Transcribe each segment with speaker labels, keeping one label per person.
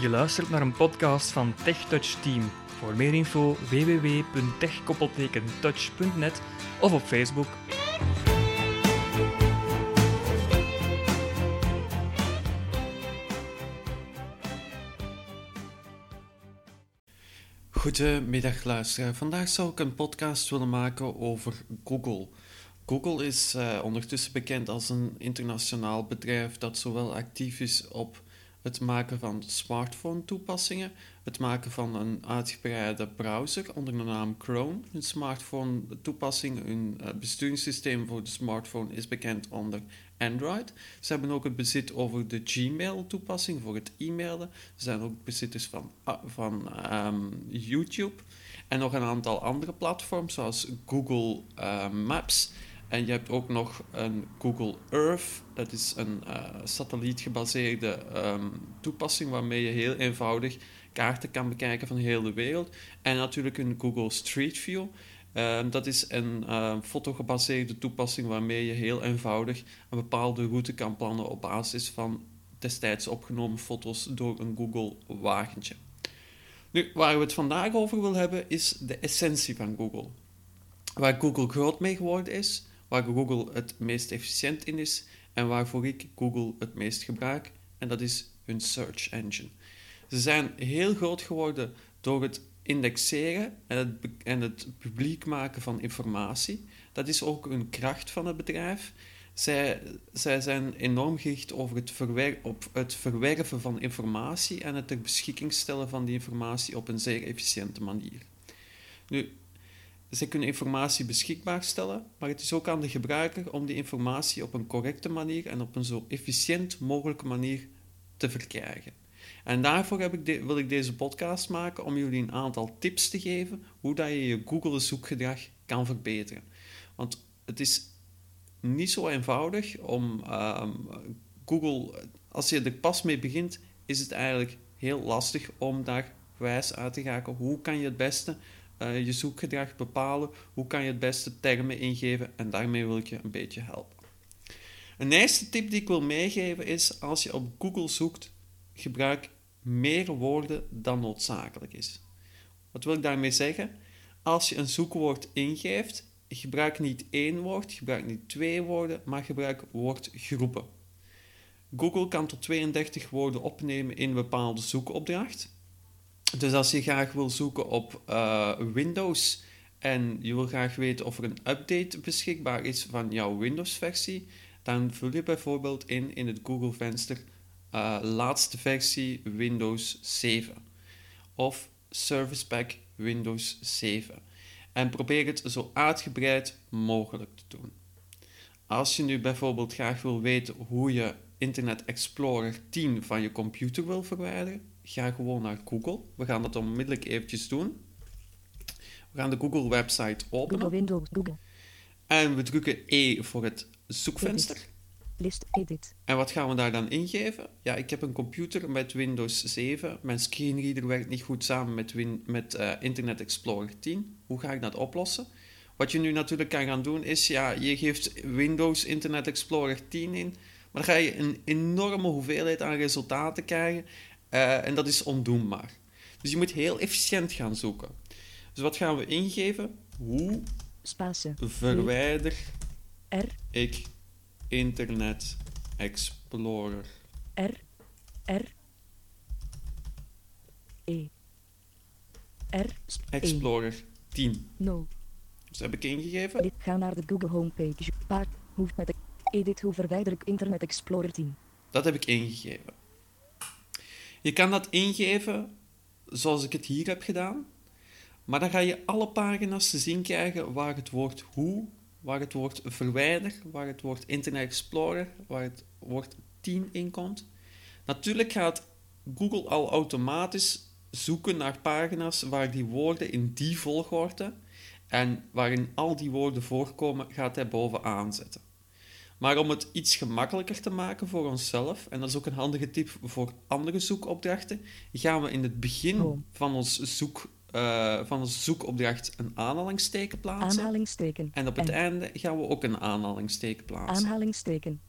Speaker 1: Je luistert naar een podcast van TechTouch Team. Voor meer info www.tech-touch.net of op Facebook.
Speaker 2: Goedemiddag luisteraar. Vandaag zou ik een podcast willen maken over Google. Google is uh, ondertussen bekend als een internationaal bedrijf dat zowel actief is op het maken van smartphone-toepassingen, het maken van een uitgebreide browser onder de naam Chrome, een smartphone-toepassing, een uh, besturingssysteem voor de smartphone is bekend onder Android. Ze hebben ook het bezit over de Gmail-toepassing voor het e-mailen. Ze zijn ook bezitters van, uh, van um, YouTube en nog een aantal andere platforms zoals Google uh, Maps. En je hebt ook nog een Google Earth. Dat is een uh, satellietgebaseerde um, toepassing waarmee je heel eenvoudig kaarten kan bekijken van de hele wereld. En natuurlijk een Google Street View. Uh, dat is een uh, fotogebaseerde toepassing waarmee je heel eenvoudig een bepaalde route kan plannen op basis van destijds opgenomen foto's door een Google wagentje. Nu, waar we het vandaag over willen hebben, is de essentie van Google. Waar Google groot mee geworden is, waar Google het meest efficiënt in is en waarvoor ik Google het meest gebruik, en dat is hun search engine. Ze zijn heel groot geworden door het indexeren en het, en het publiek maken van informatie. Dat is ook een kracht van het bedrijf. Zij, zij zijn enorm gericht over het op het verwerven van informatie en het ter beschikking stellen van die informatie op een zeer efficiënte manier. Nu, zij kunnen informatie beschikbaar stellen, maar het is ook aan de gebruiker om die informatie op een correcte manier en op een zo efficiënt mogelijke manier te verkrijgen. En daarvoor heb ik wil ik deze podcast maken om jullie een aantal tips te geven hoe dat je je Google zoekgedrag kan verbeteren. Want het is niet zo eenvoudig om uh, Google, als je er pas mee begint, is het eigenlijk heel lastig om daar wijs uit te raken. Hoe kan je het beste je zoekgedrag bepalen? Hoe kan je het beste termen ingeven? En daarmee wil ik je een beetje helpen. Een eerste tip die ik wil meegeven is: als je op Google zoekt, gebruik meer woorden dan noodzakelijk is. Wat wil ik daarmee zeggen? Als je een zoekwoord ingeeft, gebruik niet één woord, gebruik niet twee woorden, maar gebruik woordgroepen. Google kan tot 32 woorden opnemen in een bepaalde zoekopdracht. Dus als je graag wil zoeken op uh, Windows en je wil graag weten of er een update beschikbaar is van jouw Windows-versie, dan vul je bijvoorbeeld in in het Google-venster uh, laatste versie Windows 7 of Service Pack Windows 7 en probeer het zo uitgebreid mogelijk te doen. Als je nu bijvoorbeeld graag wil weten hoe je Internet Explorer 10 van je computer wil verwijderen, ga gewoon naar Google. We gaan dat onmiddellijk eventjes doen. We gaan de Google website openen.
Speaker 3: Google Windows, Google.
Speaker 2: En we drukken E voor het zoekvenster.
Speaker 3: List edit.
Speaker 2: En wat gaan we daar dan ingeven? Ja, ik heb een computer met Windows 7. Mijn screenreader werkt niet goed samen met, Win met uh, Internet Explorer 10. Hoe ga ik dat oplossen? Wat je nu natuurlijk kan gaan doen is, ja, je geeft Windows Internet Explorer 10 in, maar dan ga je een enorme hoeveelheid aan resultaten krijgen uh, en dat is ondoenbaar. Dus je moet heel efficiënt gaan zoeken. Dus wat gaan we ingeven? Hoe
Speaker 3: Spatie.
Speaker 2: verwijder
Speaker 3: R.
Speaker 2: ik Internet Explorer?
Speaker 3: R. R. E. R.
Speaker 2: Explorer 10.
Speaker 3: 0.
Speaker 2: Dus heb ik ingegeven.
Speaker 3: Dit, ga naar de Google homepage. Paard, hoeft met edit hoe verwijder ik Internet Explorer 10.
Speaker 2: Dat heb ik ingegeven. Je kan dat ingeven zoals ik het hier heb gedaan, maar dan ga je alle pagina's te zien krijgen waar het woord hoe, waar het woord verwijder, waar het woord Internet Explorer, waar het woord 10 in komt. Natuurlijk gaat Google al automatisch zoeken naar pagina's waar die woorden in die volgorde en waarin al die woorden voorkomen, gaat hij bovenaan zetten. Maar om het iets gemakkelijker te maken voor onszelf, en dat is ook een handige tip voor andere zoekopdrachten, gaan we in het begin
Speaker 3: Oh.
Speaker 2: van, ons zoek, eh, van onze zoekopdracht een aanhalingsteken plaatsen.
Speaker 3: Aanhalingsteken.
Speaker 2: En op het einde gaan we ook een aanhalingsteken plaatsen.
Speaker 3: Aanhalingsteken.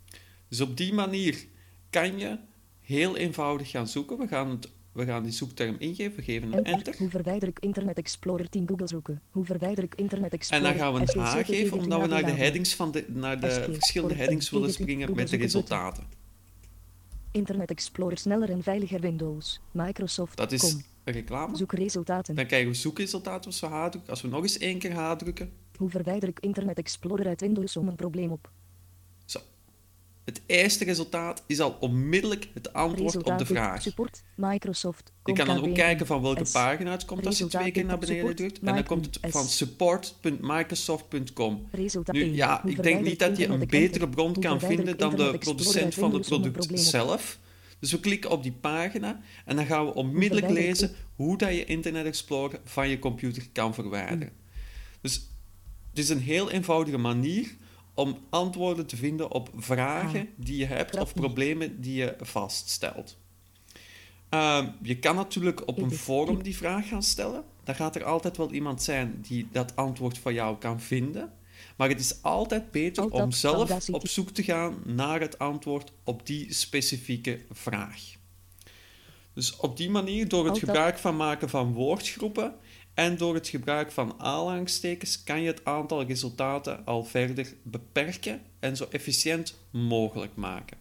Speaker 2: Dus op die manier kan je heel eenvoudig gaan zoeken. We gaan het we gaan die zoekterm ingeven, we geven een
Speaker 3: Enter. Hoe verwijder ik Internet Explorer 10 Google zoeken? Hoe verwijder ik Internet
Speaker 2: En
Speaker 3: Explorer?
Speaker 2: dan gaan we een H geven, omdat we naar de headings van de, naar de verschillende headings willen springen met de resultaten.
Speaker 3: Internet Explorer sneller en veiliger Windows. Microsoft.
Speaker 2: Dat is reclame.
Speaker 3: Zoekresultaten.
Speaker 2: Dan krijgen we zoekresultaten als we H drukken. Als we nog eens één keer H drukken.
Speaker 3: Hoe verwijder ik Internet Explorer uit Windows om een probleem op?
Speaker 2: Het eerste resultaat is al onmiddellijk het antwoord op de vraag.
Speaker 3: Support. Microsoft.
Speaker 2: Je kan dan ook kijken van welke
Speaker 3: S.
Speaker 2: pagina het komt als je twee keer naar beneden drukt. En dan komt het van support.microsoft.com. Nu ja, ik denk niet dat je een betere bron kan vinden dan de producent van het product zelf. Dus we klikken op die pagina en dan gaan we onmiddellijk lezen hoe dat je Internet Explorer van je computer kan verwijderen. Dus het is een heel eenvoudige manier om antwoorden te vinden op vragen
Speaker 3: Ah,
Speaker 2: die je hebt of problemen die je vaststelt. Ehm, je kan natuurlijk op een forum die vraag gaan stellen. Dan gaat er altijd wel iemand zijn die dat antwoord van jou kan vinden. Maar het is altijd beter
Speaker 3: Alt
Speaker 2: om zelf
Speaker 3: Audacity.
Speaker 2: op zoek te gaan naar het antwoord op die specifieke vraag. Dus op die manier, door het
Speaker 3: tab.
Speaker 2: gebruik van maken van woordgroepen en door het gebruik van aanhalingstekens, kan je het aantal resultaten al verder beperken en zo efficiënt mogelijk maken.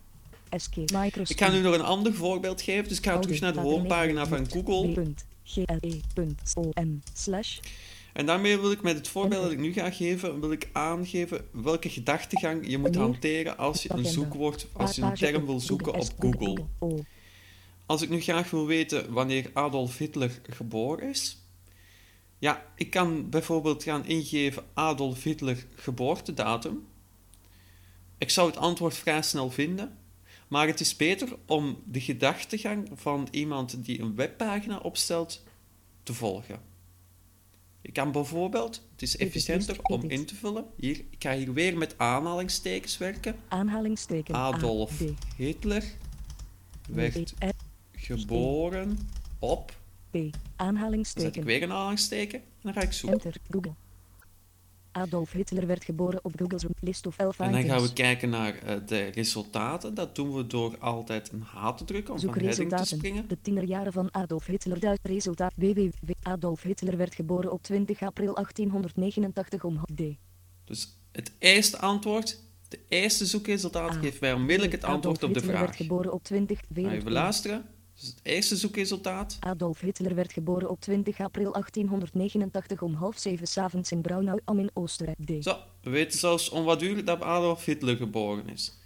Speaker 2: Ik ga nu nog een ander voorbeeld geven, dus ik ga terug naar de homepagina van Google.
Speaker 3: slash
Speaker 2: En daarmee wil ik met het voorbeeld dat ik nu ga geven, wil ik aangeven welke gedachtegang je moet hanteren als je een zoekwoord, als je een term wil zoeken op. Google. Als ik nu graag wil weten wanneer Adolf Hitler geboren is, ja, ik kan bijvoorbeeld gaan ingeven Adolf Hitler geboortedatum. Ik zou het antwoord vrij snel vinden, maar het is beter om de gedachtegang van iemand die een webpagina opstelt te volgen. Ik kan bijvoorbeeld, het is efficiënter om in te vullen, hier, ik ga hier weer met aanhalingstekens werken.
Speaker 3: Aanhalingsteken.
Speaker 2: Adolf Hitler werd geboren op.
Speaker 3: P.
Speaker 2: Zet ik weer een aanhalingsteken en dan ga ik zoeken.
Speaker 3: Enter. Google. Adolf Hitler werd geboren op Google's list of elf
Speaker 2: En dan gaan we kijken naar eh, de resultaten. Dat doen we door altijd een H te drukken om van heading te springen.
Speaker 3: De tienerjaren van Adolf Hitler. Resultaat. www. Adolf Hitler werd geboren op 20 april 1889 om D.
Speaker 2: Dus het eerste antwoord, de eerste zoekresultaat,
Speaker 3: A.
Speaker 2: geeft mij onmiddellijk het
Speaker 3: Adolf
Speaker 2: antwoord op de
Speaker 3: Hitler werd
Speaker 2: vraag.
Speaker 3: geboren op 20
Speaker 2: Ga
Speaker 3: wereld
Speaker 2: even luisteren. Dus het eerste zoekresultaat.
Speaker 3: Adolf Hitler werd geboren op 20 april 1889 om half zeven 's avonds in Braunau am in Oostenrijk. D.
Speaker 2: Zo, we weten zelfs om wat uur dat Adolf Hitler geboren is.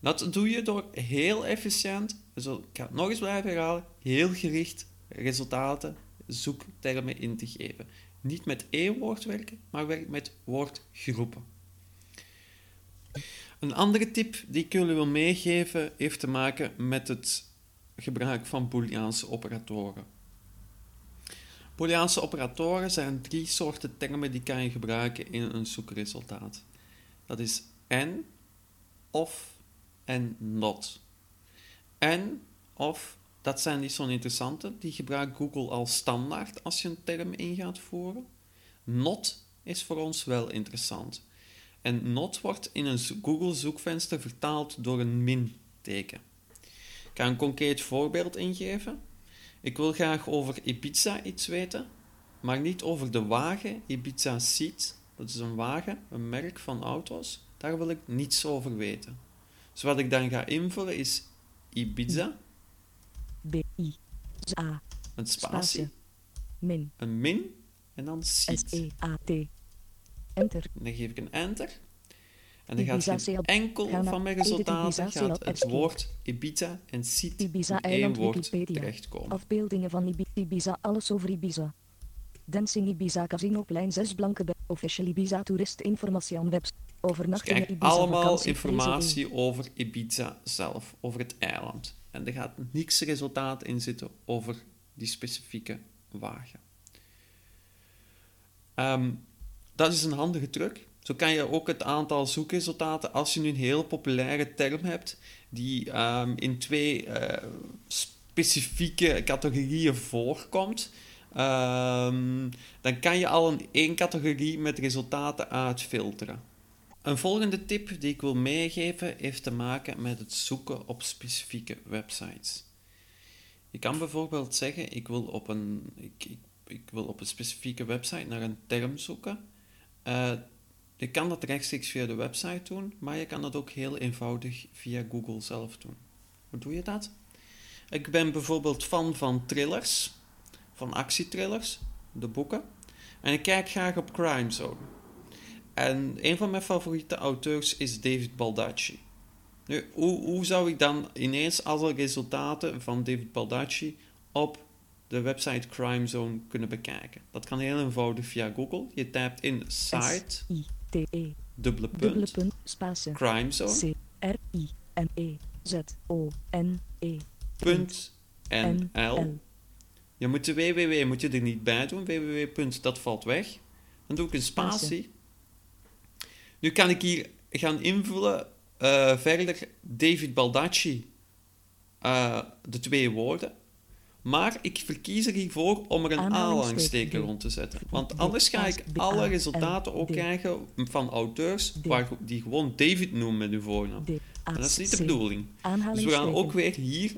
Speaker 2: Dat doe je door heel efficiënt, zo, ik ga het nog eens blijven herhalen, heel gericht resultaten, zoektermen in te geven. Niet met één woord werken, maar werk met woordgroepen. Een andere tip die ik jullie wil meegeven heeft te maken met het gebruik van Booleaanse operatoren. Booleaanse operatoren zijn drie soorten termen die kan je gebruiken in een zoekresultaat. Dat is en, of en not. En, of, dat zijn niet zo'n interessante. Die gebruikt Google als standaard als je een term in gaat voeren. Not is voor ons wel interessant. En not wordt in een Google zoekvenster vertaald door een min-teken. Ik ga een concreet voorbeeld ingeven. Ik wil graag over Ibiza iets weten, maar niet over de wagen Ibiza Seat. Dat is een wagen, een merk van auto's. Daar wil ik niets over weten. Dus wat ik dan ga invullen is Ibiza,
Speaker 3: B. I. Z. A.
Speaker 2: een spatie.
Speaker 3: Min.
Speaker 2: een min en dan. Seat.
Speaker 3: E. A. T. Enter.
Speaker 2: Dan geef ik een enter. En dan gaat geen enkel van mijn resultaten gaat het woord Ibiza en Seat
Speaker 3: Ibiza
Speaker 2: in één woord terechtkomen.
Speaker 3: Afbeeldingen van Ibi- Ibiza. Alles over Ibiza. Dancing Ibiza Casino Plein 6 Blanke Official Ibiza Toerist Informatie aan webs.
Speaker 2: Dus
Speaker 3: Overnachtingen
Speaker 2: krijg
Speaker 3: Ibiza
Speaker 2: allemaal informatie over Ibiza zelf, over het eiland. En er gaat niks resultaat in zitten over die specifieke wagen. Ehm, dat is een handige truc. Zo kan je ook het aantal zoekresultaten, als je nu een heel populaire term hebt, die ehm, in twee eh, specifieke categorieën voorkomt, ehm, dan kan je al in één categorie met resultaten uitfilteren. Een volgende tip die ik wil meegeven heeft te maken met het zoeken op specifieke websites. Je kan bijvoorbeeld zeggen, ik wil op een, ik, ik, wil op een specifieke website naar een term zoeken. Eh, je kan dat rechtstreeks via de website doen, maar je kan dat ook heel eenvoudig via Google zelf doen. Hoe doe je dat? Ik ben bijvoorbeeld fan van thrillers, van actietrillers, de boeken. En ik kijk graag op Crime Zone. En een van mijn favoriete auteurs is David Baldacci. Nu, hoe, hoe zou ik dan ineens alle resultaten van David Baldacci op de website Crime Zone kunnen bekijken? Dat kan heel eenvoudig via Google. Je typt in site,
Speaker 3: I-T-E,
Speaker 2: dubbele
Speaker 3: dubbele
Speaker 2: punt,
Speaker 3: punt, spatie,
Speaker 2: Crime Zone,
Speaker 3: C-R-I-M-E-Z-O-N-E,
Speaker 2: punt NL. Je moet de www moet je er niet bij doen. www. punt, dat valt weg. Dan doe ik een spatie.
Speaker 3: Spatie.
Speaker 2: Nu kan ik hier gaan invullen eh, verder David Baldacci, eh, de twee woorden. Maar ik verkies er hiervoor om er een
Speaker 3: D.
Speaker 2: rond te zetten. Want anders ga ik alle resultaten ook krijgen van auteurs waar, die gewoon David noemen met hun voornaam. En dat is niet de bedoeling. Dus we gaan ook weer hier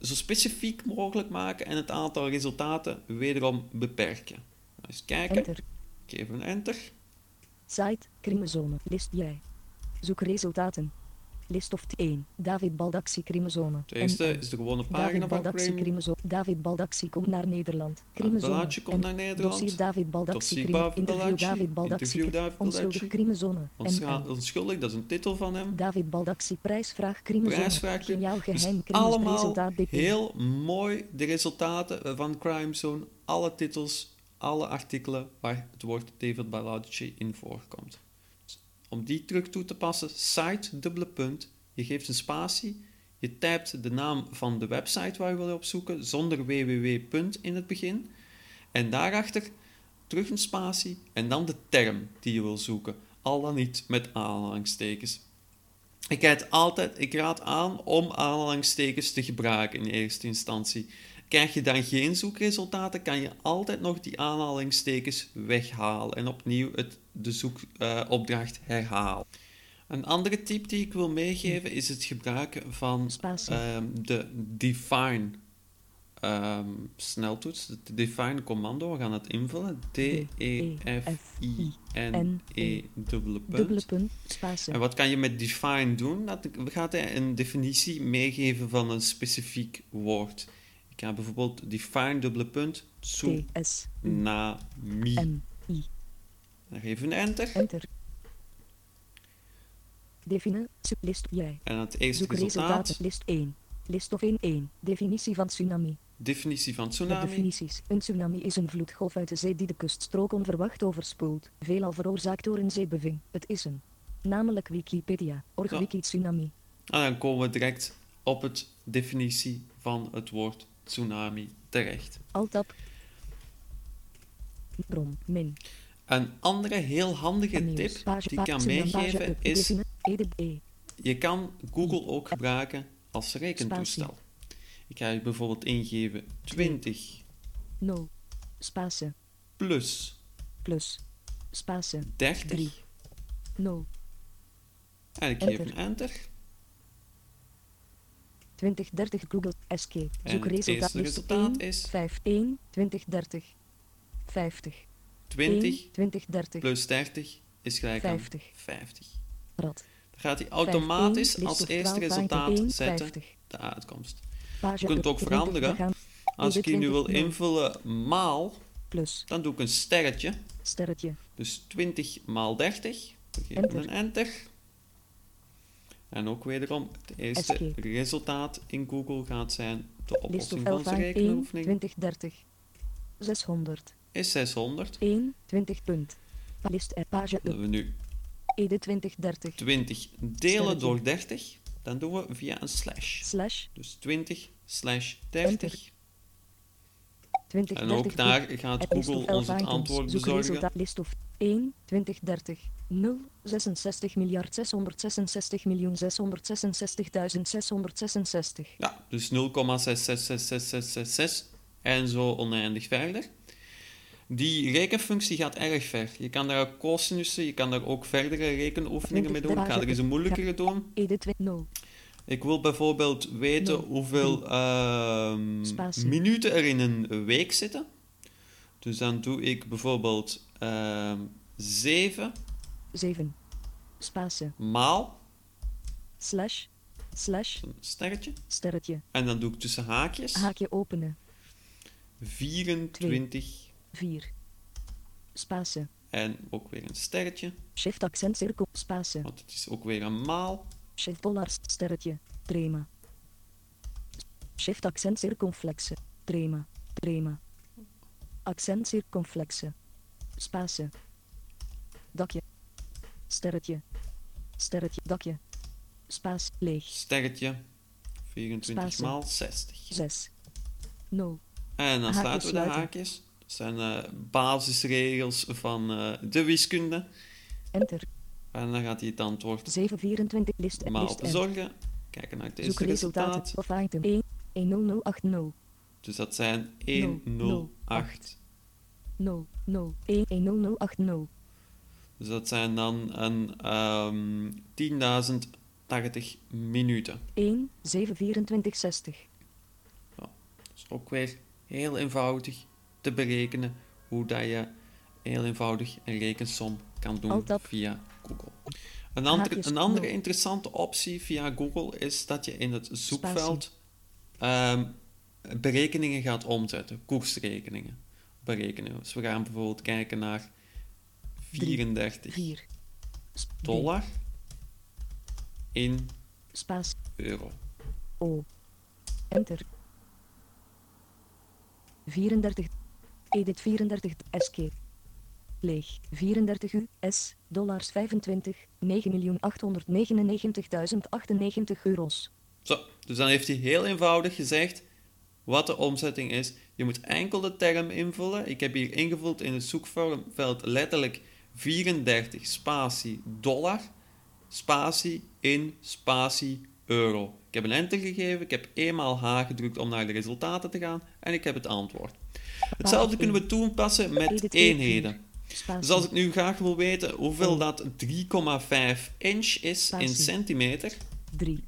Speaker 2: zo specifiek mogelijk maken en het aantal resultaten wederom beperken. Eens kijken.
Speaker 3: Enter.
Speaker 2: Ik geef een enter.
Speaker 3: Site, crimezone, list jij. Zoek resultaten. List of 1. David Baldacci crimezone.
Speaker 2: De eerste is de gewone
Speaker 3: David
Speaker 2: pagina van
Speaker 3: Baldacci crimezone. David Baldacci komt naar Nederland. Crimezone.
Speaker 2: Baldacci komt naar Nederland.
Speaker 3: Dossier David Baldacci.
Speaker 2: David
Speaker 3: Interview. David Baldacci.
Speaker 2: David
Speaker 3: Onschuldig crimezone.
Speaker 2: Onschuldig, dat is een titel van hem.
Speaker 3: David Baldacci prijsvraag crimezone.
Speaker 2: Prijsvraag.
Speaker 3: Geniaal
Speaker 2: Dus
Speaker 3: geheim
Speaker 2: allemaal
Speaker 3: resultaat DP.
Speaker 2: heel mooi de resultaten van Crime Zone. Alle titels, alle artikelen waar het woord David Baldacci in voorkomt. Om die terug toe te passen, site, dubbele punt. Je geeft een spatie. Je typt de naam van de website waar je wil opzoeken, zonder www. in het begin. En daarachter terug een spatie en dan de term die je wil zoeken. Al dan niet met aanhalingstekens. Ik altijd, ik raad aan om aanhalingstekens te gebruiken in eerste instantie. Krijg je dan geen zoekresultaten, kan je altijd nog die aanhalingstekens weghalen en opnieuw het, de zoekopdracht herhalen. Een andere tip die ik wil meegeven is het gebruiken van ehm, de define ehm, sneltoets, de define commando. We gaan het invullen. D-E-F-I-N-E dubbele punt.
Speaker 3: Dubbele punt.
Speaker 2: En wat kan je met define doen? Dat gaat hij een definitie meegeven van een specifiek woord. Ik ga bijvoorbeeld define dubbele punt tsunami.
Speaker 3: T-S. M-I.
Speaker 2: Dan geef je een enter.
Speaker 3: Enter. Define. Jij.
Speaker 2: En het eerste
Speaker 3: Zoek
Speaker 2: resultaat.
Speaker 3: List 1. List of 1 1. Definitie van tsunami.
Speaker 2: definitie van
Speaker 3: De
Speaker 2: tsunami.
Speaker 3: definities. Een tsunami is een vloedgolf uit de zee die de kuststrook onverwacht overspoelt, veelal veroorzaakt door een zeebeving. Het is een. Namelijk Wikipedia, org wiki tsunami.
Speaker 2: En dan komen we direct op het definitie van het woord tsunami terecht.
Speaker 3: Bron, min.
Speaker 2: Een andere heel handige tip die ik kan meegeven is... Je kan Google ook gebruiken als rekentoestel. Ik ga je bijvoorbeeld ingeven 20
Speaker 3: 0. Space.
Speaker 2: plus
Speaker 3: Plus. Space.
Speaker 2: 30
Speaker 3: 3. 0.
Speaker 2: en ik geef een enter.
Speaker 3: 2030 Google Escape. Zoek
Speaker 2: het
Speaker 3: resultaat. 1,
Speaker 2: is
Speaker 3: 5 1 2030. 50.
Speaker 2: 20
Speaker 3: 1 2030.
Speaker 2: plus 30 is gelijk
Speaker 3: 50.
Speaker 2: aan 50.
Speaker 3: Rad.
Speaker 2: Dan gaat hij automatisch
Speaker 3: 5, 1,
Speaker 2: als eerste
Speaker 3: of 12,
Speaker 2: resultaat
Speaker 3: 1,
Speaker 2: zetten
Speaker 3: 50.
Speaker 2: de uitkomst.
Speaker 3: Page
Speaker 2: Je kunt het ook
Speaker 3: 20,
Speaker 2: veranderen.
Speaker 3: gaan
Speaker 2: Als ik hier nu wil
Speaker 3: 20,
Speaker 2: invullen maal,
Speaker 3: Plus.
Speaker 2: dan doe ik een sterretje.
Speaker 3: Sterretje.
Speaker 2: Dus 20 maal 30. We geven
Speaker 3: Enter.
Speaker 2: een enter. En ook wederom, het eerste resultaat in Google gaat zijn de oplossing van
Speaker 3: 11
Speaker 2: onze
Speaker 3: 1
Speaker 2: rekenoefening.
Speaker 3: 2030. 600.
Speaker 2: Is 600.
Speaker 3: 1 20 punt. List er page up.
Speaker 2: we nu
Speaker 3: Ede 2030.
Speaker 2: 20 delen door 30, dan doen we via een slash.
Speaker 3: Slash
Speaker 2: Dus 20 slash 30.
Speaker 3: 20
Speaker 2: En ook
Speaker 3: 30
Speaker 2: daar gaat Google
Speaker 3: of 11
Speaker 2: ons het antwoord bezorgen.
Speaker 3: Resultaat list of 1 2030 0 66 miljard 666 miljoen 666.666.
Speaker 2: Ja, dus 0,666666 en zo oneindig verder. Die rekenfunctie gaat erg ver. Je kan daar ook cosinussen, je kan daar ook verdere rekenoefeningen mee doen. Ik ga er eens een moeilijkere doen.
Speaker 3: Ede 2 0.
Speaker 2: Ik wil bijvoorbeeld weten hoeveel
Speaker 3: Spatie.
Speaker 2: minuten er in een week zitten. Dus dan doe ik bijvoorbeeld ehm 7
Speaker 3: 7. Spatie.
Speaker 2: maal
Speaker 3: Slash. Slash.
Speaker 2: een sterretje.
Speaker 3: Sterretje.
Speaker 2: En dan doe ik tussen haakjes
Speaker 3: Haakje openen.
Speaker 2: 24
Speaker 3: 4. Spatie.
Speaker 2: en ook weer een sterretje.
Speaker 3: Shift accent cirkel. Spatie.
Speaker 2: Want het is ook weer een maal.
Speaker 3: Shift dollar sterretje. Trema. Shift accent circumflexe. Trema. Trema. Accent circumflexe. Spatie. Dakje. Sterretje. Sterretje. Dakje. Spaas. Leeg.
Speaker 2: Sterretje. 24
Speaker 3: Spatie.
Speaker 2: maal 60.
Speaker 3: 6. 0.
Speaker 2: En dan
Speaker 3: Haakjes
Speaker 2: sluiten we de haakjes. Dat zijn eh, basisregels van eh, de wiskunde.
Speaker 3: Enter.
Speaker 2: En dan gaat hij het antwoord
Speaker 3: 724. List.
Speaker 2: maal
Speaker 3: list en
Speaker 2: bezorgen. Kijken naar deze
Speaker 3: Zoek resultaten.
Speaker 2: resultaat.
Speaker 3: Of item 1. 10080.
Speaker 2: Dus dat zijn
Speaker 3: Nul, nul,
Speaker 2: 108.
Speaker 3: 0. 0. 1. 10080.
Speaker 2: Dus dat zijn dan een ehm 10.080 minuten.
Speaker 3: 1. 72460.
Speaker 2: Dat is ook weer heel eenvoudig te berekenen hoe dat je heel eenvoudig een rekensom kan doen via Google. Een andere, een andere interessante optie via Google is dat je in het zoekveld ehm, berekeningen gaat omzetten, koersrekeningen berekenen. Dus we gaan bijvoorbeeld kijken naar 34
Speaker 3: 4.
Speaker 2: dollar in
Speaker 3: Spaas.
Speaker 2: euro.
Speaker 3: O. Enter. 34. Edit 34. Escape. Leeg. 34 US. Dollars 25. 9.899.098 euro's.
Speaker 2: Zo, dus dan heeft hij heel eenvoudig gezegd wat de omzetting is. Je moet enkel de term invullen. Ik heb hier ingevuld in het zoekveld letterlijk 34 spatie dollar, spatie in spatie euro. Ik heb een enter gegeven, ik heb eenmaal H gedrukt om naar de resultaten te gaan en ik heb het antwoord. Hetzelfde kunnen we toepassen met eenheden. Dus als ik nu graag wil weten hoeveel dat 3,5 inch is in centimeter,
Speaker 3: 3.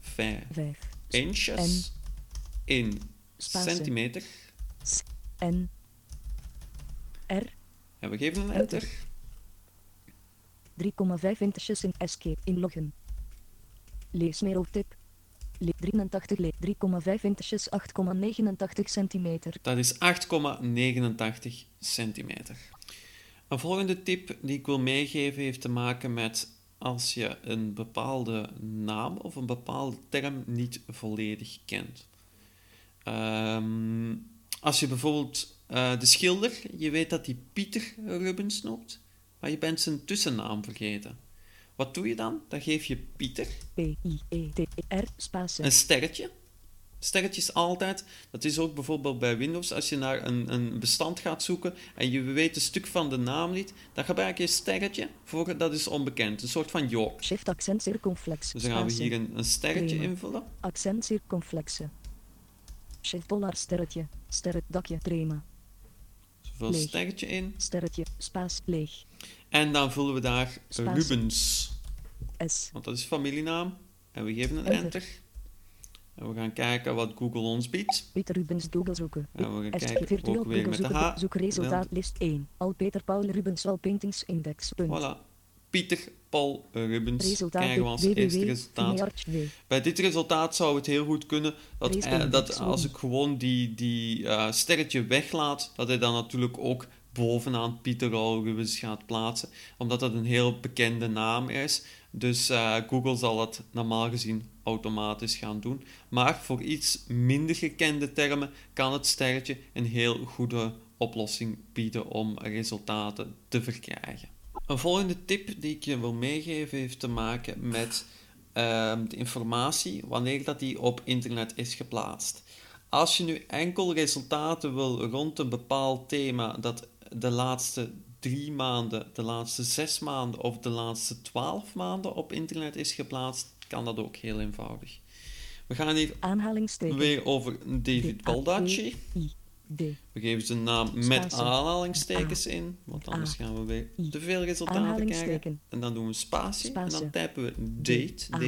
Speaker 2: 5
Speaker 3: 5.
Speaker 2: inches in
Speaker 3: Spatie.
Speaker 2: centimeter.
Speaker 3: N. R.
Speaker 2: En we geven een
Speaker 3: Enter.
Speaker 2: enter.
Speaker 3: 3,5 inches in escape inloggen. Lees meer op tip. Le 83 le 3,5 inches 8,89 centimeter.
Speaker 2: Dat is 8,89 centimeter. Een volgende tip die ik wil meegeven heeft te maken met als je een bepaalde naam of een bepaalde term niet volledig kent. Ehm, als je bijvoorbeeld eh, de schilder, je weet dat hij Pieter Rubens noemt, maar je bent zijn tussennaam vergeten. Wat doe je dan? Dan geef je Pieter
Speaker 3: P I E T E R spatie.
Speaker 2: een sterretje. Sterretje is altijd, dat is ook bijvoorbeeld bij Windows, als je naar een, een bestand gaat zoeken en je weet een stuk van de naam niet, dan gebruik je een sterretje voor dat is onbekend, een soort van York.
Speaker 3: Shift accent circumflex.
Speaker 2: Dus dan gaan we hier een, een sterretje invullen.
Speaker 3: Accent circumflexe. Shift dollar sterretje. Sterret dakje trema.
Speaker 2: Zoveel
Speaker 3: Leeg.
Speaker 2: sterretje in.
Speaker 3: Sterretje. Spaas leeg.
Speaker 2: En dan vullen we daar. Rubens,
Speaker 3: S.
Speaker 2: want dat is familienaam. En we geven een
Speaker 3: Enter.
Speaker 2: enter. En we gaan kijken wat Google ons biedt.
Speaker 3: Peter Rubens Google zoeken.
Speaker 2: En we gaan kijken
Speaker 3: virtueel
Speaker 2: ook weer
Speaker 3: Google
Speaker 2: met de
Speaker 3: zoeken.
Speaker 2: H.
Speaker 3: Zoekresultaat list 1. Al Peter Paul Rubens Wall Paintings Index. Punt.
Speaker 2: Voilà. Pieter Paul Rubens
Speaker 3: Resultaat
Speaker 2: krijgen we als eerste resultaat. Bij dit resultaat zou het heel goed kunnen dat, eh, dat als ik gewoon die, die eh, sterretje weglaat, dat hij dan natuurlijk ook bovenaan Pieter Paul Rubens gaat plaatsen, omdat dat een heel bekende naam is. Dus eh, Google zal dat normaal gezien automatisch gaan doen. Maar voor iets minder gekende termen kan het sterretje een heel goede oplossing bieden om resultaten te verkrijgen. Een volgende tip die ik je wil meegeven heeft te maken met ehm, de informatie wanneer dat die op internet is geplaatst. Als je nu enkel resultaten wil rond een bepaald thema dat de laatste drie maanden, de laatste zes maanden of de laatste twaalf maanden op internet is geplaatst, kan dat ook heel eenvoudig. We gaan hier weer over David Baldacci.
Speaker 3: D.
Speaker 2: We geven ze een naam met
Speaker 3: Spatie.
Speaker 2: aanhalingstekens in, want anders
Speaker 3: A.
Speaker 2: gaan we weer te veel resultaten krijgen. En dan doen we spatie, en
Speaker 3: Spatie.
Speaker 2: dan typen we date,
Speaker 3: A.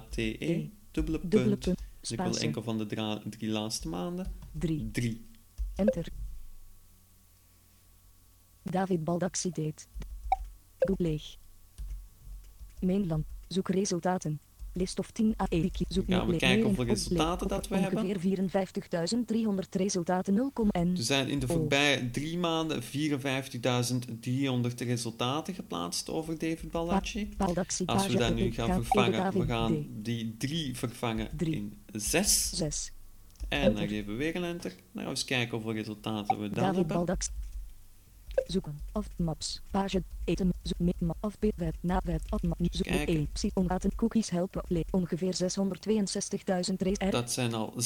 Speaker 2: D-A-T-E,
Speaker 3: E.
Speaker 2: dubbele punt.
Speaker 3: Dubbele punt.
Speaker 2: Dus ik wil enkel van de dra- drie laatste maanden.
Speaker 3: 3.
Speaker 2: 3.
Speaker 3: Enter. David Baldacci date. Google leeg. Mainland. Zoek resultaten. List of 10 AE wiki. Zoek
Speaker 2: gaan we kijken hoeveel resultaten dat we hebben.
Speaker 3: Ongeveer 54.300 resultaten 0, en
Speaker 2: Er zijn in de
Speaker 3: Oh.
Speaker 2: voorbije drie maanden 54.300 resultaten geplaatst over David Baldacci. Als we dat nu gaan
Speaker 3: Ga-
Speaker 2: vervangen, we gaan die 3 vervangen in 6.
Speaker 3: 6.
Speaker 2: En dan geven we weer een enter. Nou, eens kijken hoeveel resultaten we dan hebben.
Speaker 3: Zoeken. Of maps. Page. Eten. Zoek. Me, ma, of b, web. Na web. Of map. Zoek. 1. Psi. Onlaten. Cookies helpen. Le. Ongeveer 662.000 race. R.
Speaker 2: Dat zijn al 662.000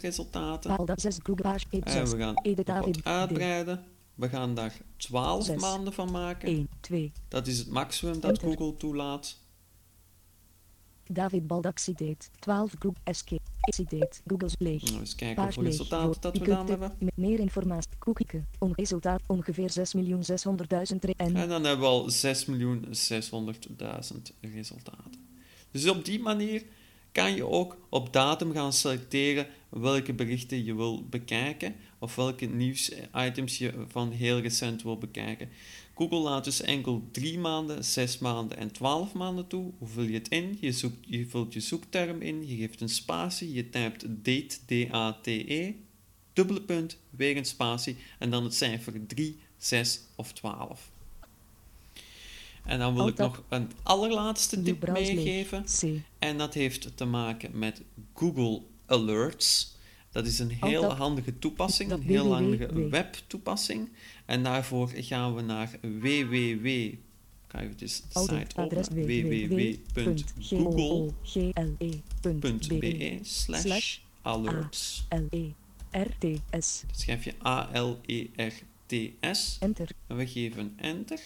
Speaker 2: resultaten.
Speaker 3: Baldax 6. Google page.
Speaker 2: En
Speaker 3: 6.
Speaker 2: we gaan wat uitbreiden. We gaan daar 12
Speaker 3: Zes.
Speaker 2: maanden van maken.
Speaker 3: 1. 2.
Speaker 2: Dat is het maximum dat. Google toelaat.
Speaker 3: David Baldaxi date. 12. Google. Escape. Easy date. Google's leeg.
Speaker 2: Nou, eens kijken
Speaker 3: leeg.
Speaker 2: resultaten
Speaker 3: Rood.
Speaker 2: dat we dan hebben.
Speaker 3: Met meer informatie. Cookieke. On resultaat. Ongeveer 6.600.000 ra- en
Speaker 2: En dan hebben we al 6.600.000 resultaten. Dus op die manier kan je ook op datum gaan selecteren welke berichten je wil bekijken of welke nieuwsitems je van heel recent wil bekijken. Google laat dus enkel 3 maanden, 6 maanden en 12 maanden toe. Hoe vul je het in? Je, zoekt, je vult je zoekterm in, je geeft een spatie, je typt date, D-A-T-E, dubbele punt, weer een spatie en dan het cijfer 3, 6 of 12. En dan wil ik
Speaker 3: Altijd
Speaker 2: nog een allerlaatste tip meegeven. En dat heeft te maken met Google Alerts. Dat is een heel
Speaker 3: Altijd
Speaker 2: handige toepassing, een heel handige webtoepassing. En daarvoor gaan we naar www. Je dus de site openen? www.google.be
Speaker 3: slash
Speaker 2: slash alerts.
Speaker 3: L-E-R-T-S.
Speaker 2: Dat schrijf je A-L-E-R-T-S.
Speaker 3: Enter.
Speaker 2: En we geven enter.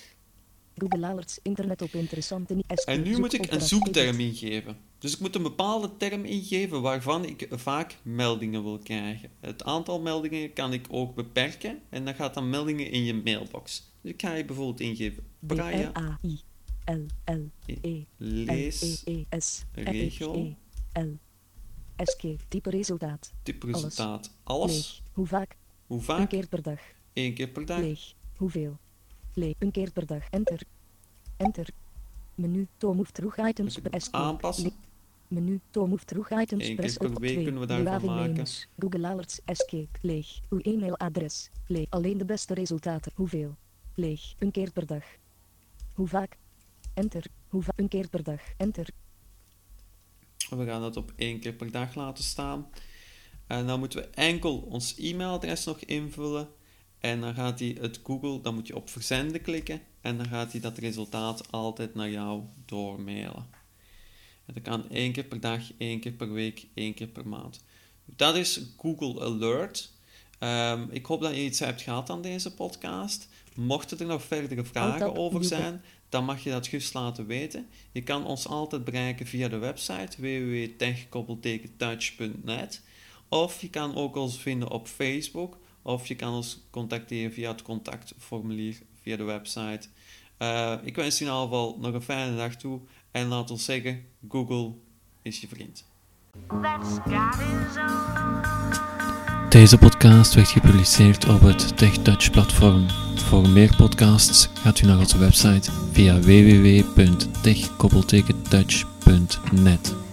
Speaker 3: Google Alerts internet op interessante
Speaker 2: En nu moet ik een zoekterm ingeven. Dus ik moet een bepaalde term ingeven waarvan ik vaak meldingen wil krijgen. Het aantal meldingen kan ik ook beperken en dan gaat dan meldingen in je mailbox. Dus ik ga je bijvoorbeeld ingeven. Braille,
Speaker 3: B-R-A-I-L-L-E
Speaker 2: lees,
Speaker 3: L-E-E-S
Speaker 2: regel,
Speaker 3: L SK type resultaat.
Speaker 2: Type resultaat, alles.
Speaker 3: hoe vaak?
Speaker 2: Hoe
Speaker 3: een
Speaker 2: vaak?
Speaker 3: keer per dag.
Speaker 2: Eén keer per dag.
Speaker 3: leeg. Hoeveel? Leeg. Een keer per dag. Enter. Enter. Menu. To move terug. Items. Escape.
Speaker 2: aanpassen.
Speaker 3: Menu to move terug items press
Speaker 2: per
Speaker 3: op
Speaker 2: week
Speaker 3: 2
Speaker 2: kunnen we daarvan maken.
Speaker 3: Google Alerts escape leeg uw e-mailadres leeg alleen de beste resultaten. Hoeveel? Leeg een keer per dag. Hoe vaak? Enter. Hoe vaak een keer per dag. Enter.
Speaker 2: We gaan dat op één keer per dag laten staan. En dan moeten we enkel ons e-mailadres nog invullen. En dan gaat hij het Google, dan moet je op verzenden klikken. En dan gaat hij dat resultaat altijd naar jou doormailen. Dat kan één keer per dag, één keer per week, één keer per maand. Dat is Google Alert. Ehm, ik hoop dat je iets hebt gehad aan deze podcast. Mochten er nog verdere vragen
Speaker 3: Altijd
Speaker 2: over zijn, dan mag je dat gerust laten weten. Je kan ons altijd bereiken via de website www.tech-touch.net of je kan ook ons vinden op Facebook of je kan ons contacteren via het contactformulier via de website. Eh, ik wens je in ieder geval nog een fijne dag toe en laat ons zeggen, Google is je vriend.
Speaker 1: Deze podcast werd gepubliceerd op het TechTouch platform. Voor meer podcasts gaat u naar onze website via www.tech-touch.net.